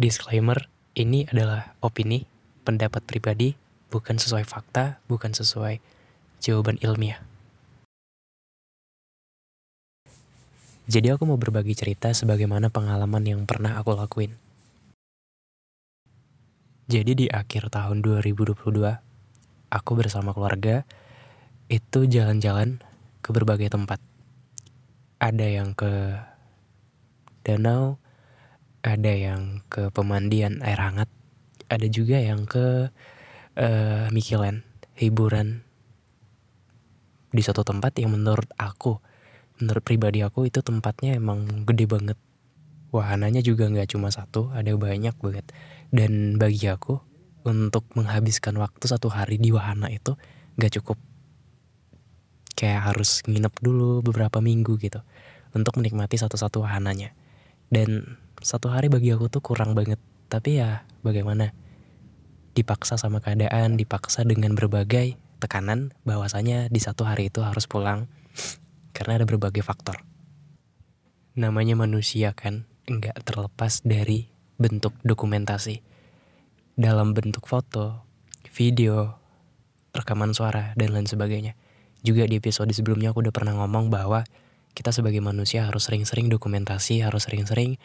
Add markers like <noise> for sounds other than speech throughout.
Disclaimer, ini adalah opini, pendapat pribadi, bukan sesuai fakta, bukan sesuai jawaban ilmiah. Jadi aku mau berbagi cerita sebagaimana pengalaman yang pernah aku lakuin. Jadi di akhir tahun 2022, aku bersama keluarga itu jalan-jalan ke berbagai tempat. Ada yang ke danau, ada yang ke pemandian air hangat, ada juga yang ke uh, Mikilen, hiburan di suatu tempat yang menurut aku, menurut pribadi aku itu tempatnya emang gede banget. Wahananya juga nggak cuma satu, ada banyak banget. Dan bagi aku untuk menghabiskan waktu satu hari di wahana itu nggak cukup. Kayak harus nginep dulu beberapa minggu gitu untuk menikmati satu-satu wahananya. Dan satu hari bagi aku tuh kurang banget. Tapi ya bagaimana? Dipaksa sama keadaan, dipaksa dengan berbagai tekanan bahwasanya di satu hari itu harus pulang <sniffs> karena ada berbagai faktor. Namanya manusia kan nggak terlepas dari bentuk dokumentasi. Dalam bentuk foto, video, rekaman suara, dan lain sebagainya. Juga di episode sebelumnya aku udah pernah ngomong bahwa kita sebagai manusia harus sering-sering dokumentasi, harus sering-sering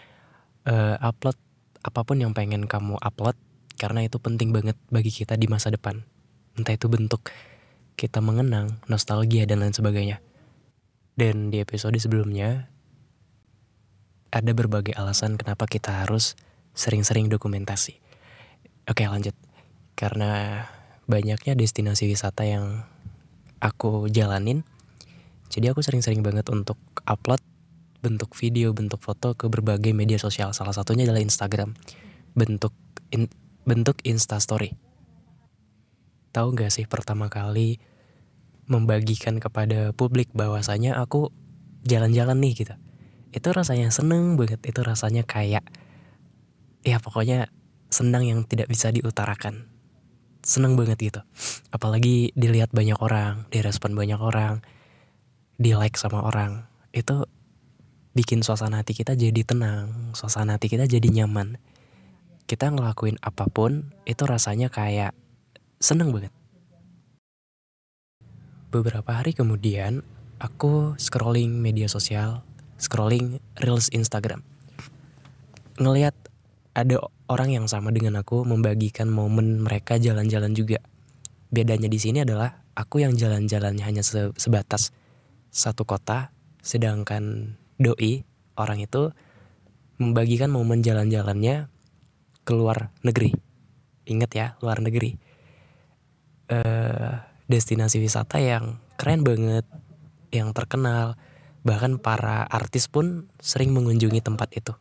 uh, upload apa pun yang pengen kamu upload karena itu penting banget bagi kita di masa depan. Entah itu bentuk kita mengenang, nostalgia dan lain sebagainya. Dan di episode sebelumnya ada berbagai alasan kenapa kita harus sering-sering dokumentasi. Oke, lanjut. Karena banyaknya destinasi wisata yang aku jalanin jadi aku sering-sering banget untuk upload bentuk video, bentuk foto ke berbagai media sosial. Salah satunya adalah Instagram. Bentuk in, bentuk Insta Story. Tahu gak sih pertama kali membagikan kepada publik bahwasanya aku jalan-jalan nih gitu. Itu rasanya seneng banget, itu rasanya kayak ya pokoknya senang yang tidak bisa diutarakan. Seneng banget gitu. Apalagi dilihat banyak orang, direspon banyak orang di like sama orang itu bikin suasana hati kita jadi tenang, suasana hati kita jadi nyaman. Kita ngelakuin apa pun itu rasanya kayak seneng banget. Beberapa hari kemudian aku scrolling media sosial, scrolling reels Instagram. Ngeliat ada orang yang sama dengan aku membagikan momen mereka jalan-jalan juga. Bedanya di sini adalah aku yang jalan-jalannya hanya sebatas satu kota, sedangkan doi orang itu membagikan momen jalan-jalannya ke luar negeri. Ingat ya, luar negeri. Uh, destinasi wisata yang keren banget, yang terkenal, bahkan para artis pun sering mengunjungi tempat itu.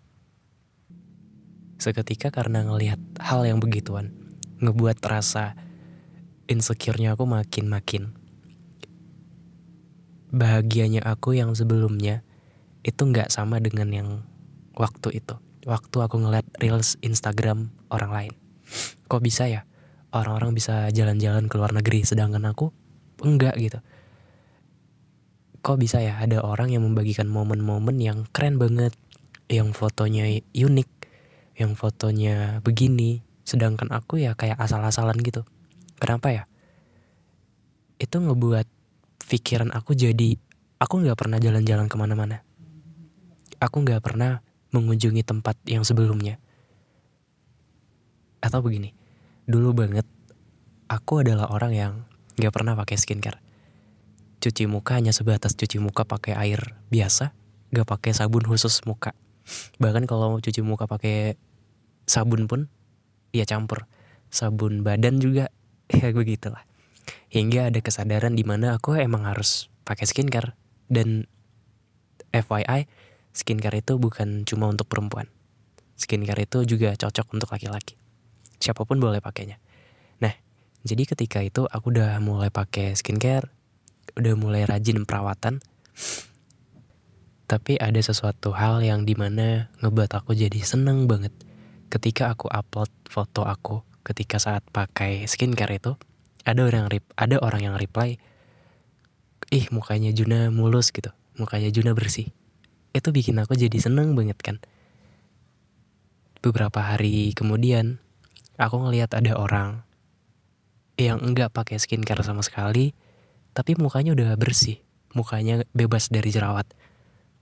Seketika karena ngelihat hal yang begituan, ngebuat rasa insecure-nya aku makin-makin. Bahagianya aku yang sebelumnya itu nggak sama dengan yang waktu itu. Waktu aku ngeliat reels Instagram orang lain. Kok bisa ya? Orang-orang bisa jalan-jalan ke luar negeri sedangkan aku enggak gitu. Kok bisa ya ada orang yang membagikan momen-momen yang keren banget, yang fotonya unik, yang fotonya begini, sedangkan aku ya kayak asal-asalan gitu. Kenapa ya? Itu ngebuat pikiran aku jadi aku nggak pernah jalan-jalan ke mana-mana. Aku nggak pernah mengunjungi tempat yang sebelumnya. Atau begini, dulu banget aku adalah orang yang nggak pernah pakai skincare. Cuci muka hanya sebatas cuci muka pakai air biasa, nggak pakai sabun khusus muka. Bahkan kalau cuci muka pakai sabun pun, ya campur. Sabun badan juga <laughs> ya begitulah hingga ada kesadaran di mana aku emang harus pakai skincare dan FYI skincare itu bukan cuma untuk perempuan. Skincare itu juga cocok untuk laki-laki. Siapa pun boleh pakainya. Nah jadi ketika itu aku udah mulai pakai skincare udah mulai rajin perawatan tapi ada sesuatu hal yang di mana ngebuat aku jadi seneng banget. Ketika aku upload foto aku ketika saat pakai skincare itu ada orang rip, ada orang yang reply ih mukanya Juna mulus gitu. Mukanya Juna bersih itu bikin aku jadi seneng banget kan. Beberapa hari kemudian aku ngelihat ada orang yang enggak pakai skincare sama sekali tapi mukanya udah bersih. Mukanya bebas dari jerawat.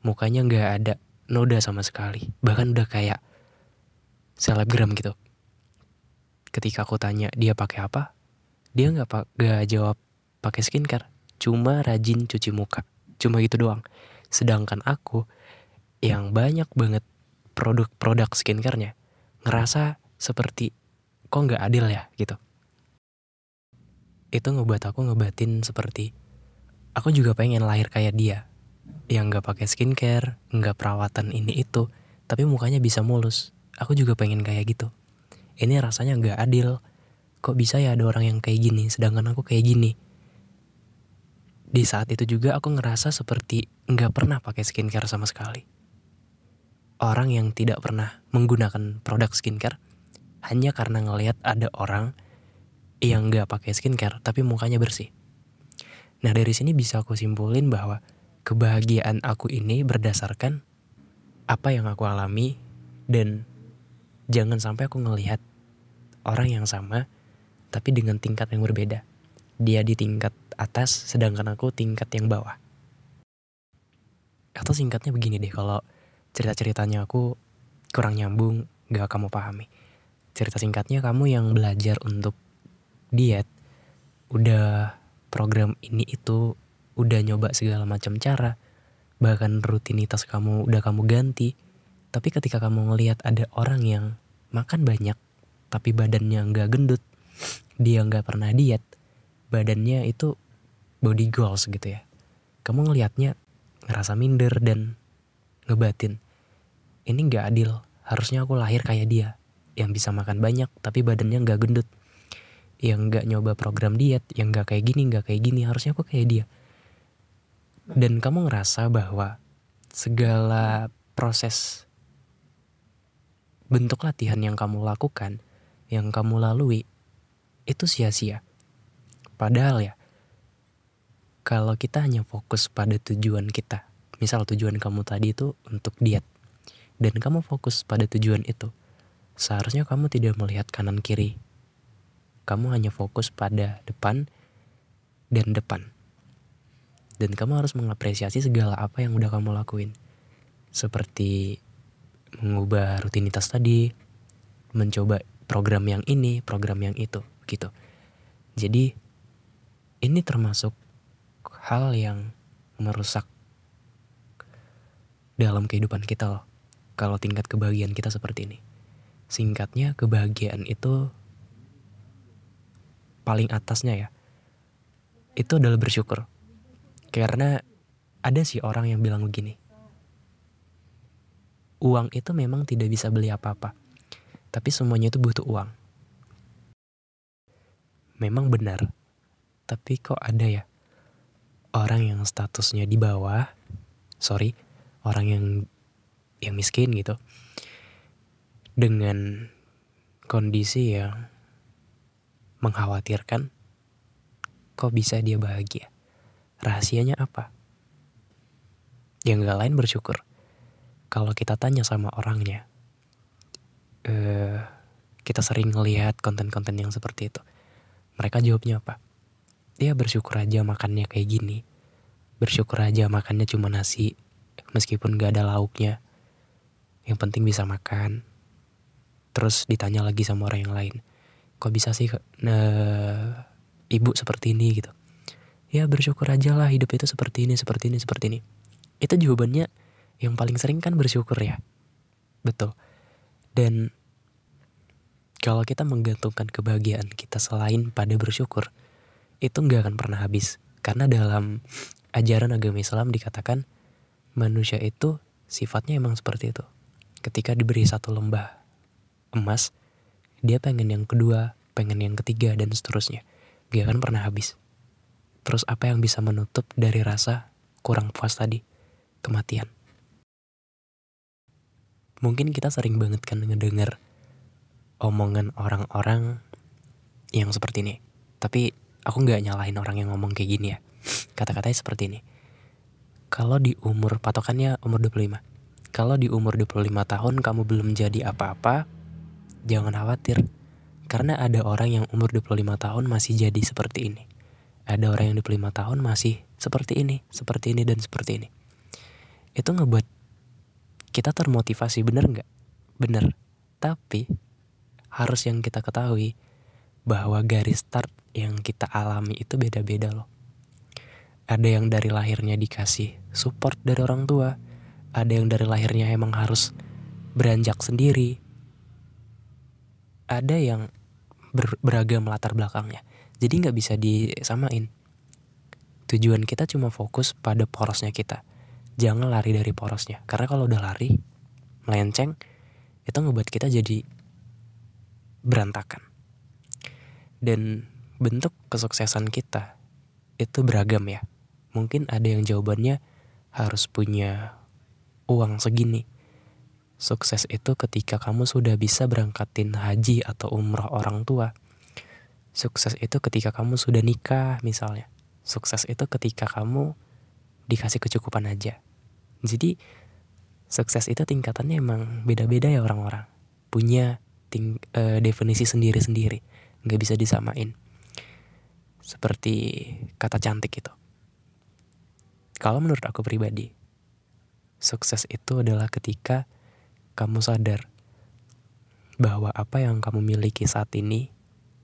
Mukanya nggak ada noda sama sekali. Bahkan udah kayak selebgram gitu. Ketika aku tanya dia pakai apa? Dia nggak pak jawab pakai skincare. Cuma rajin cuci muka. Cuma gitu doang sedangkan aku yang banyak banget produk-produk skincarenya ngerasa seperti kok nggak adil ya gitu itu ngebuat aku ngebatin seperti aku juga pengen lahir kayak dia yang nggak pakai skincare nggak perawatan ini itu tapi mukanya bisa mulus aku juga pengen kayak gitu ini rasanya nggak adil. Kok bisa ya ada orang yang kayak gini, sedangkan aku kayak gini. Di saat itu juga aku ngerasa seperti nggak pernah pakai skincare sama sekali. Orang yang tidak pernah menggunakan produk skincare hanya karena ngelihat ada orang yang nggak pakai skincare tapi mukanya bersih. Nah dari sini bisa aku simpulin bahwa kebahagiaan aku ini berdasarkan apa yang aku alami dan jangan sampai aku ngelihat orang yang sama tapi dengan tingkat yang berbeda. Dia di tingkat atas sedangkan aku tingkat yang bawah. Atau singkatnya begini deh kalau cerita-ceritanya aku kurang nyambung gak kamu pahami. Cerita singkatnya kamu yang belajar untuk diet udah program ini itu udah nyoba segala macam cara bahkan rutinitas kamu udah kamu ganti tapi ketika kamu ngelihat ada orang yang makan banyak tapi badannya nggak gendut, dia nggak pernah diet, badannya itu body goals gitu ya. Kamu ngelihatnya ngerasa minder dan ngebatin. Ini nggak adil. Harusnya aku lahir kayak dia, yang bisa makan banyak tapi badannya nggak gendut, yang nggak nyoba program diet, yang nggak kayak gini, nggak kayak gini. Harusnya aku kayak dia. Dan kamu ngerasa bahwa segala proses bentuk latihan yang kamu lakukan, yang kamu lalui, itu sia-sia. Padahal ya, kalau kita hanya fokus pada tujuan kita, misal tujuan kamu tadi itu untuk diet, dan kamu fokus pada tujuan itu, seharusnya kamu tidak melihat kanan kiri. Kamu hanya fokus pada depan dan depan. Dan kamu harus mengapresiasi segala apa yang udah kamu lakuin. Seperti mengubah rutinitas tadi, mencoba program yang ini, program yang itu, gitu. Jadi ini termasuk hal yang merusak dalam kehidupan kita loh. Kalau tingkat kebahagiaan kita seperti ini. Singkatnya kebahagiaan itu paling atasnya ya. Itu adalah bersyukur. Karena ada sih orang yang bilang begini uang itu memang tidak bisa beli apa-apa. Tapi semuanya itu butuh uang. memang benar. Tapi kok ada ya orang yang statusnya di bawah, sorry, orang yang yang miskin gitu, dengan kondisi yang mengkhawatirkan, kok bisa dia bahagia? Rahasianya apa? Yang gak lain bersyukur. Kalau kita tanya sama orangnya, eh, kita sering ngelihat konten-konten yang seperti itu. Mereka jawabnya apa? Dia bersyukur aja makannya kayak gini. Bersyukur aja makannya cuma nasi, meskipun gak ada lauknya. Yang penting bisa makan. Terus ditanya lagi sama orang yang lain, kok bisa sih nah, ibu seperti ini gitu? Ya bersyukur aja lah hidup itu seperti ini, seperti ini, seperti ini. Itu jawabannya yang paling sering kan bersyukur ya. Betul. Dan kalau kita menggantungkan kebahagiaan kita selain pada bersyukur, itu nggak akan pernah habis. Karena dalam ajaran agama Islam dikatakan manusia itu sifatnya emang seperti itu. Ketika diberi satu lembah emas, dia pengen yang kedua, pengen yang ketiga, dan seterusnya. Gak akan pernah habis. Terus apa yang bisa menutup dari rasa kurang puas tadi? Kematian. Mungkin kita sering banget kan ngedenger omongan orang-orang yang seperti ini. Tapi aku nggak nyalahin orang yang ngomong kayak gini ya. Kata-katanya seperti ini. Kalau di umur patokannya umur 25. Kalau di umur 25 tahun kamu belum jadi apa-apa, jangan khawatir. Karena ada orang yang umur 25 tahun masih jadi seperti ini. Ada orang yang 25 tahun masih seperti ini, seperti ini, dan seperti ini. Itu ngebuat kita termotivasi, bener nggak? Bener. Tapi harus yang kita ketahui bahwa garis start yang kita alami itu beda-beda loh. Ada yang dari lahirnya dikasih support dari orang tua, ada yang dari lahirnya emang harus beranjak sendiri, ada yang ber, beragam latar belakangnya. Jadi nggak bisa disamain. Tujuan kita cuma fokus pada porosnya kita. Jangan lari dari porosnya. Karena kalau udah lari, melenceng, itu ngebuat kita jadi berantakan. Dan bentuk kesuksesan kita itu beragam ya. Mungkin ada yang jawabannya harus punya uang segini. Sukses itu ketika kamu sudah bisa berangkatin haji atau umroh orang tua. Sukses itu ketika kamu sudah nikah misalnya. Sukses itu ketika kamu dikasih kecukupan aja. Jadi sukses itu tingkatannya emang beda-beda ya orang-orang. Punya ting uh, definisi sendiri-sendiri. Nggak bisa disamain. Seperti kata cantik itu. Kalau menurut aku pribadi, sukses itu adalah ketika kamu sadar bahwa apa yang kamu miliki saat ini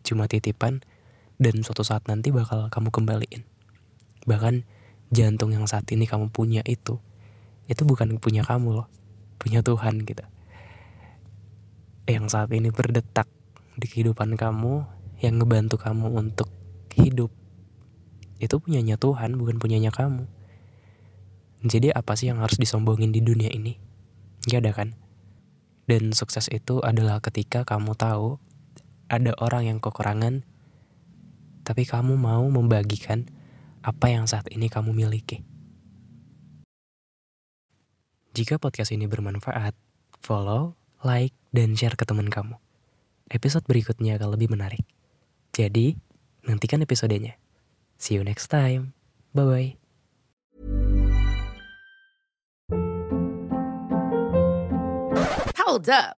cuma titipan dan suatu saat nanti bakal kamu kembaliin. Bahkan jantung yang saat ini kamu punya itu, itu bukan punya kamu loh, punya Tuhan gitu. Yang saat ini berdetak di kehidupan kamu, yang ngebantu kamu untuk hidup, itu punyanya Tuhan, bukan punyanya kamu. Jadi apa sih yang harus disombongin di dunia ini? Gak ada kan? Dan sukses itu adalah ketika kamu tahu ada orang yang kekurangan, tapi kamu mau membagikan apa yang saat ini kamu miliki. Jika podcast ini bermanfaat, follow, like, dan share ke teman kamu. Episode berikutnya akan lebih menarik. Jadi, nantikan episodenya. See you next time. Bye-bye. Hold up.